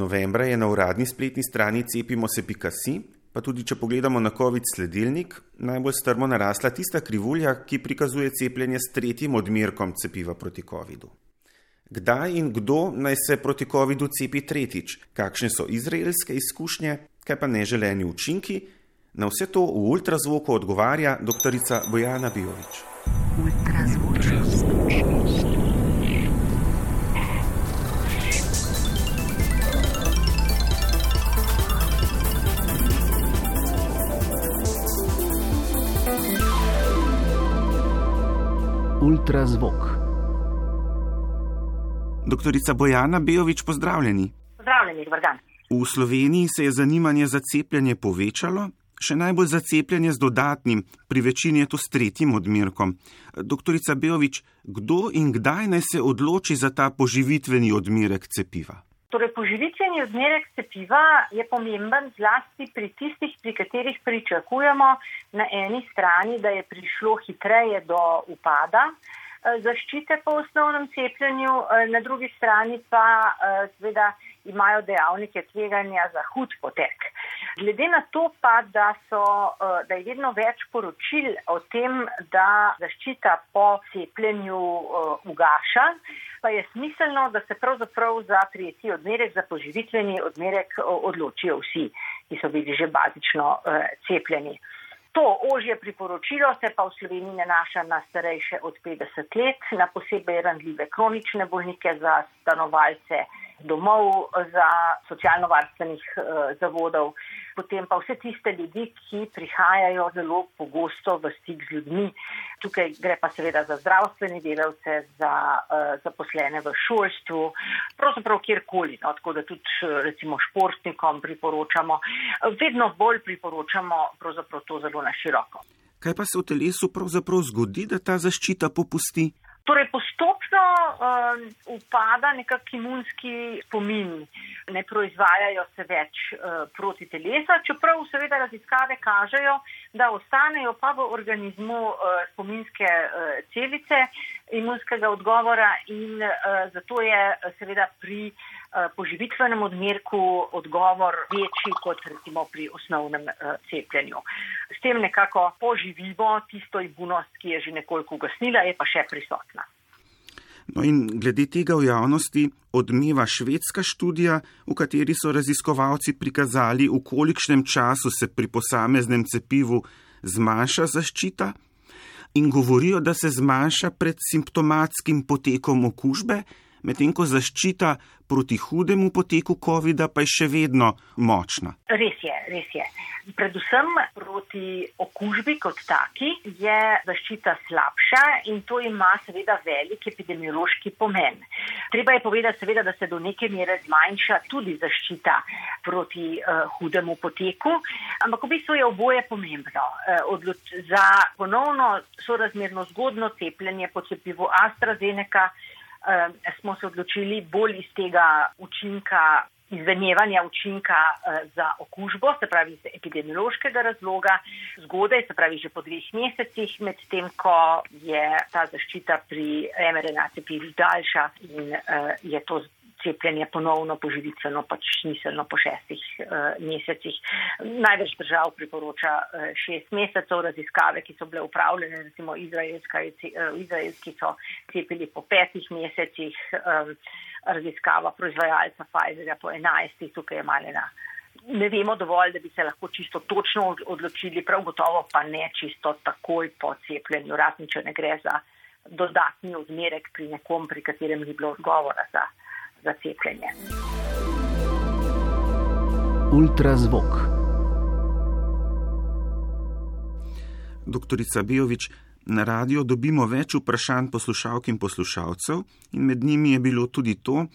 Novembra je na uradni spletni strani cepimo.se.si, pa tudi če pogledamo na COVID sledilnik, najbolj strmo narasla tista krivulja, ki prikazuje cepljenje s tretjim odmerkom cepiva proti COVID-u. Kdaj in kdo naj se proti COVID-u cepi tretjič, kakšne so izraelske izkušnje, kaj pa neželeni učinki, na vse to v ultrazvoku odgovarja dr. Bojana Bijovič. Ultrazvok. Doktorica Bojana Bejovič, pozdravljeni. Pozdravljeni, dober dan. V Sloveniji se je zanimanje za cepljenje povečalo, še najbolj za cepljenje z dodatnim, pri večini je to s tretjim odmerkom. Doktorica Bejovič, kdo in kdaj naj se odloči za ta poživitveni odmerek cepiva? Torej, poživitveni odmerek cepiva je pomemben zlasti pri tistih, pri katerih pričakujemo na eni strani, da je prišlo hitreje do upada eh, zaščite po osnovnem cepljenju, eh, na drugi strani pa eh, seveda imajo dejavnike tveganja za hud potek. Glede na to pa, da, so, da je vedno več poročil o tem, da zaščita po cepljenju ugaša, pa je smiselno, da se pravzaprav za tretji odmerek, za poživitveni odmerek odločijo vsi, ki so bili že bazično uh, cepljeni. To ožje priporočilo se pa v Sloveniji nanaša na starejše od 50 let, na posebej randljive kronične bolnike, za stanovalce domov, za socialno-varstvenih uh, zavodov, potem pa vse tiste ljudi, ki prihajajo zelo pogosto v stik z ljudmi. Tukaj gre pa seveda za zdravstvene delavce, za uh, zaposlene v šolstvu, pravzaprav kjerkoli. No, tako da tudi recimo športnikom priporočamo, vedno bolj priporočamo pravzaprav to zelo na široko. Kaj pa se v telesu pravzaprav zgodi, da ta zaščita popusti? Torej, postopno uh, upada nekakšen imunski spomin, ne proizvajajo se več uh, proti telesa, čeprav seveda raziskave kažejo, da ostanejo pa v organizmu uh, spominske uh, celice imunskega odgovora in uh, zato je seveda pri uh, poživitvenem odmerku odgovor večji kot recimo pri osnovnem eh, cepljenju. S tem nekako poživimo tisto imunost, ki je že nekoliko ugasnila, je pa še prisotna. No in glede tega v javnosti odmeva švedska študija, v kateri so raziskovalci prikazali, v kolikšnem času se pri posameznem cepivu zmanjša zaščita in govorijo, da se zmanjša pred simptomatskim potekom okužbe, medtem ko zaščita proti hudemu poteku COVID-a pa je še vedno močna. Res je, res je. Predvsem proti okužbi kot taki je zaščita slabša in to ima seveda velik epidemiološki pomen. Treba je povedati seveda, da se do neke mere zmanjša tudi zaščita proti uh, hudemu poteku, ampak v bistvu je oboje pomembno. Uh, za ponovno sorazmerno zgodno cepljenje po cepivu AstraZeneca uh, smo se odločili bolj iz tega učinka, izvenjevanja učinka uh, za okužbo, se pravi iz epidemiološkega razloga, zgodaj, se pravi že po dveh mesecih, medtem ko je ta zaščita pri mRNA cepivih daljša in uh, je to cepljenje ponovno poživitveno pač smiselno po šestih uh, mesecih. Največ držav priporoča uh, šest mesecev raziskave, ki so bile upravljene, recimo uh, izraelski so cepili po petih mesecih, um, raziskava proizvajalca Pfizerja po enajstih, tukaj je malena. Ne vemo dovolj, da bi se lahko čisto točno odločili, prav gotovo pa ne čisto takoj po cepljenju, razen če ne gre za dodatni odmerek pri nekom, pri katerem ni bilo odgovora za za cepljenje. Ultrazvok. Doktorica Bijovič, na radio dobimo več vprašanj poslušalk in poslušalcev, in med njimi je bilo tudi to,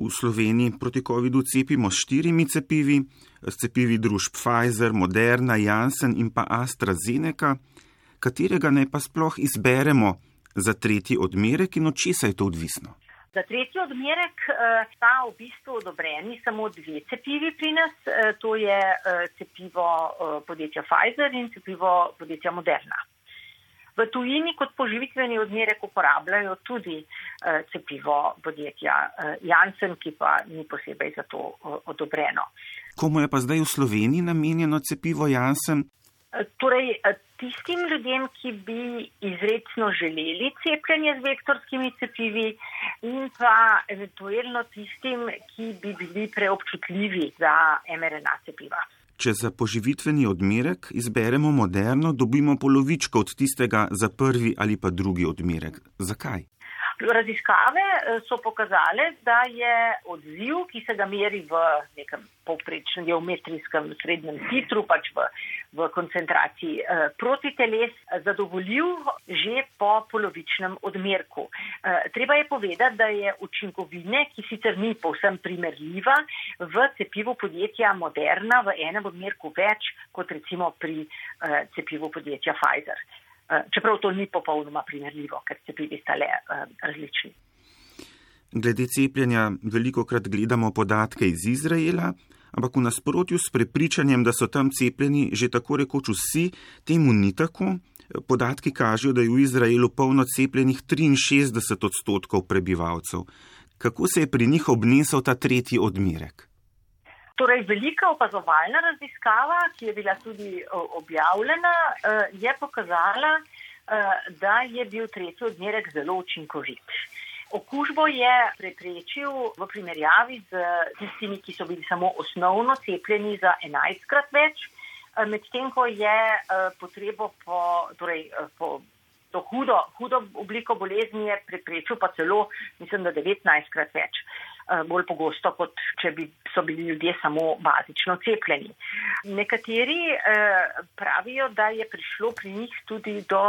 v Sloveniji proti COVID-u cepimo s štirimi cepivi, s cepivi družb Pfizer, Moderna, Janssen in pa AstraZeneca, katerega ne pa sploh izberemo za tretji odmerek in od česa je to odvisno. Za tretji odmerek uh, sta v bistvu odobreni samo dve cepivi pri nas, uh, to je uh, cepivo podjetja Pfizer in cepivo podjetja Moderna. V tujini kot poživitveni odmerek uporabljajo tudi cepivo podjetja Janssen, ki pa ni posebej za to odobreno. Komu je pa zdaj v Sloveniji namenjeno cepivo Janssen? Torej, tistim ljudem, ki bi izredno želeli cepljenje z vektorskimi cepivi in pa eventualno tistim, ki bi bili preobčutljivi za mRNA cepiva. Če za poživitveni odmerek izberemo moderno, dobimo polovičko od tistega za prvi ali pa drugi odmerek. Zakaj? Raziskave eh, so pokazale, da je odziv, ki se ga meri v nekem povprečnem geometrijskem srednjem titru, pač v, v koncentraciji eh, proti teles, zadovoljiv že po polovičnem odmerku. Eh, treba je povedati, da je učinkovine, ki sicer ni povsem primerljiva, v cepivu podjetja Moderna v enem odmerku več kot recimo pri cepivu podjetja Pfizer. Eh, čeprav to ni popolnoma primerljivo, ker cepivi sta le eh, različni. Glede cepljenja veliko krat gledamo podatke iz Izraela, ampak v nasprotju s prepričanjem, da so tam cepljeni že tako rekoč vsi, temu ni tako. Podatki kažejo, da je v Izraelu polno cepljenih 63 odstotkov prebivalcev. Kako se je pri njih obnesel ta tretji odmerek? Torej, velika opazovalna raziskava, ki je bila tudi objavljena, eh, je pokazala, eh, da je bil tretji odmerek zelo učinkovit. Okužbo je preprečil v primerjavi z tistimi, ki so bili samo osnovno cepljeni za 11 krat več, eh, medtem ko je potrebo po, torej, po to hudo, hudo obliko bolezni je preprečil pa celo, mislim, da 19 krat več. Eh, bolj pogosto, kot če bi so bili ljudje samo bazično cepljeni. Nekateri eh, pravijo, da je prišlo pri njih tudi do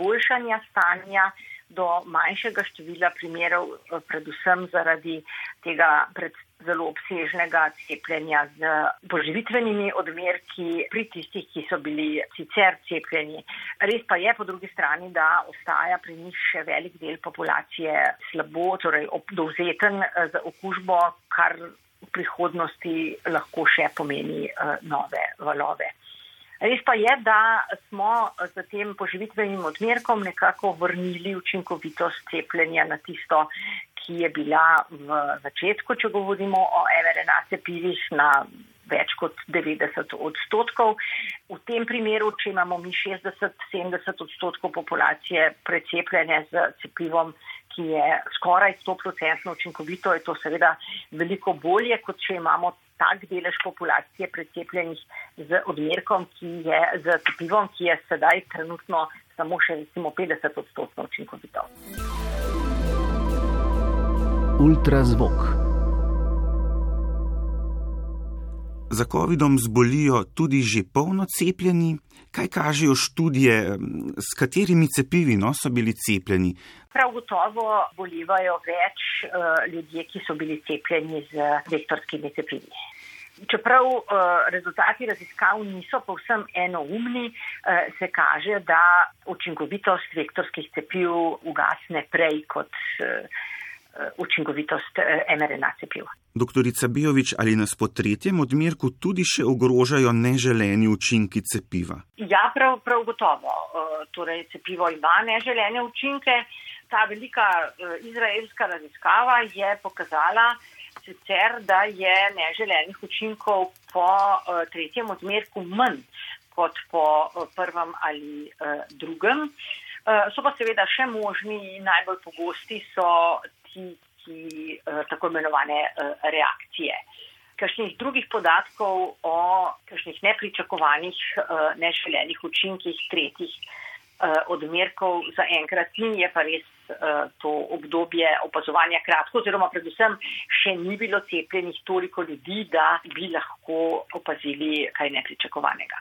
boljšanja stanja, do manjšega števila primerov, eh, predvsem zaradi tega predstavljanja zelo obsežnega cepljenja z poživitvenimi odmerki pri tistih, ki so bili sicer cepljeni. Res pa je po drugi strani, da ostaja pri njih še velik del populacije slabo, torej dovzeten eh, za okužbo, kar v prihodnosti lahko še pomeni eh, nove valove. Res pa je, da smo z tem poživitvenim odmerkom nekako vrnili učinkovitost cepljenja na tisto, ki je bila v začetku, če govorimo o mRNA cepivih, na več kot 90 odstotkov. V tem primeru, če imamo mi 60-70 odstotkov populacije precepljene z cepivom, ki je skoraj 100% učinkovito, je to seveda veliko bolje, kot če imamo tak delež populacije precepljenih z odmerkom, ki je z cepivom, ki je sedaj trenutno samo še recimo 50 odstotkov učinkovito ultrazvok. Za COVID-om zbolijo tudi že polno cepljeni. Kaj kažejo študije, s katerimi cepivi no, so bili cepljeni? Prav gotovo bolivajo več uh, ljudje, ki so bili cepljeni z vektorskimi cepivi. Čeprav uh, rezultati raziskav niso povsem enoumni, uh, se kaže, da učinkovitost vektorskih cepiv ugasne prej kot. Uh, učinkovitost eh, mRNA cepiv. Doktorica Bijovič, ali nas po tretjem odmerku tudi še ogrožajo neželeni učinki cepiva? Ja, prav, prav gotovo. Eh, torej, cepivo ima neželene učinke. Ta velika izraelska raziskava je pokazala sicer, da je neželenih učinkov po tretjem odmerku manj kot po prvem ali drugem. So pa seveda še možni, najbolj pogosti so ki uh, tako imenovane uh, reakcije. Kakšnih drugih podatkov o kakšnih nepričakovanih, uh, neželenih učinkih tretjih odmerkov za enkrat ni, je pa res to obdobje opazovanja kratko, oziroma predvsem še ni bilo cepljenih toliko ljudi, da bi lahko opazili kaj nepričakovanega.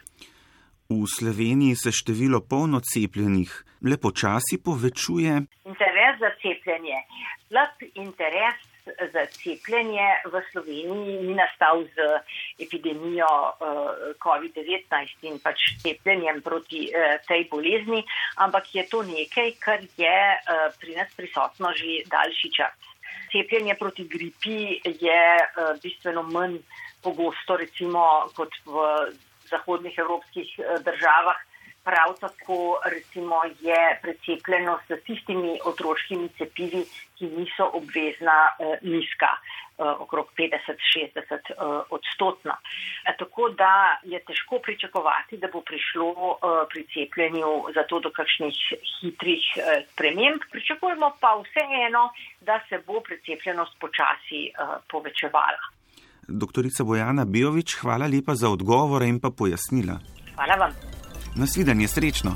V Sloveniji se število polno cepljenih le počasi povečuje. Interes za cepljenje slab interes za cepljenje v Sloveniji ni nastal z epidemijo uh, COVID-19 in pač cepljenjem proti uh, tej bolezni, ampak je to nekaj, kar je uh, pri nas prisotno že daljši čas. Cepljenje proti gripi je bistveno manj pogosto, recimo, kot v zahodnih evropskih državah Prav tako recimo, je precepljenost s tistimi otroškimi cepivi, ki niso obvezna, eh, nizka, eh, okrog 50-60 eh, odstotna. E, tako da je težko pričakovati, da bo prišlo eh, pri cepljenju zato do kakšnih hitrih eh, sprememb. Pričakujemo pa vseeno, da se bo precepljenost počasi eh, povečevala. Doktorica Bojana Bijovič, hvala lepa za odgovore in pa pojasnila. Hvala vam. Nasvidenje, srečno.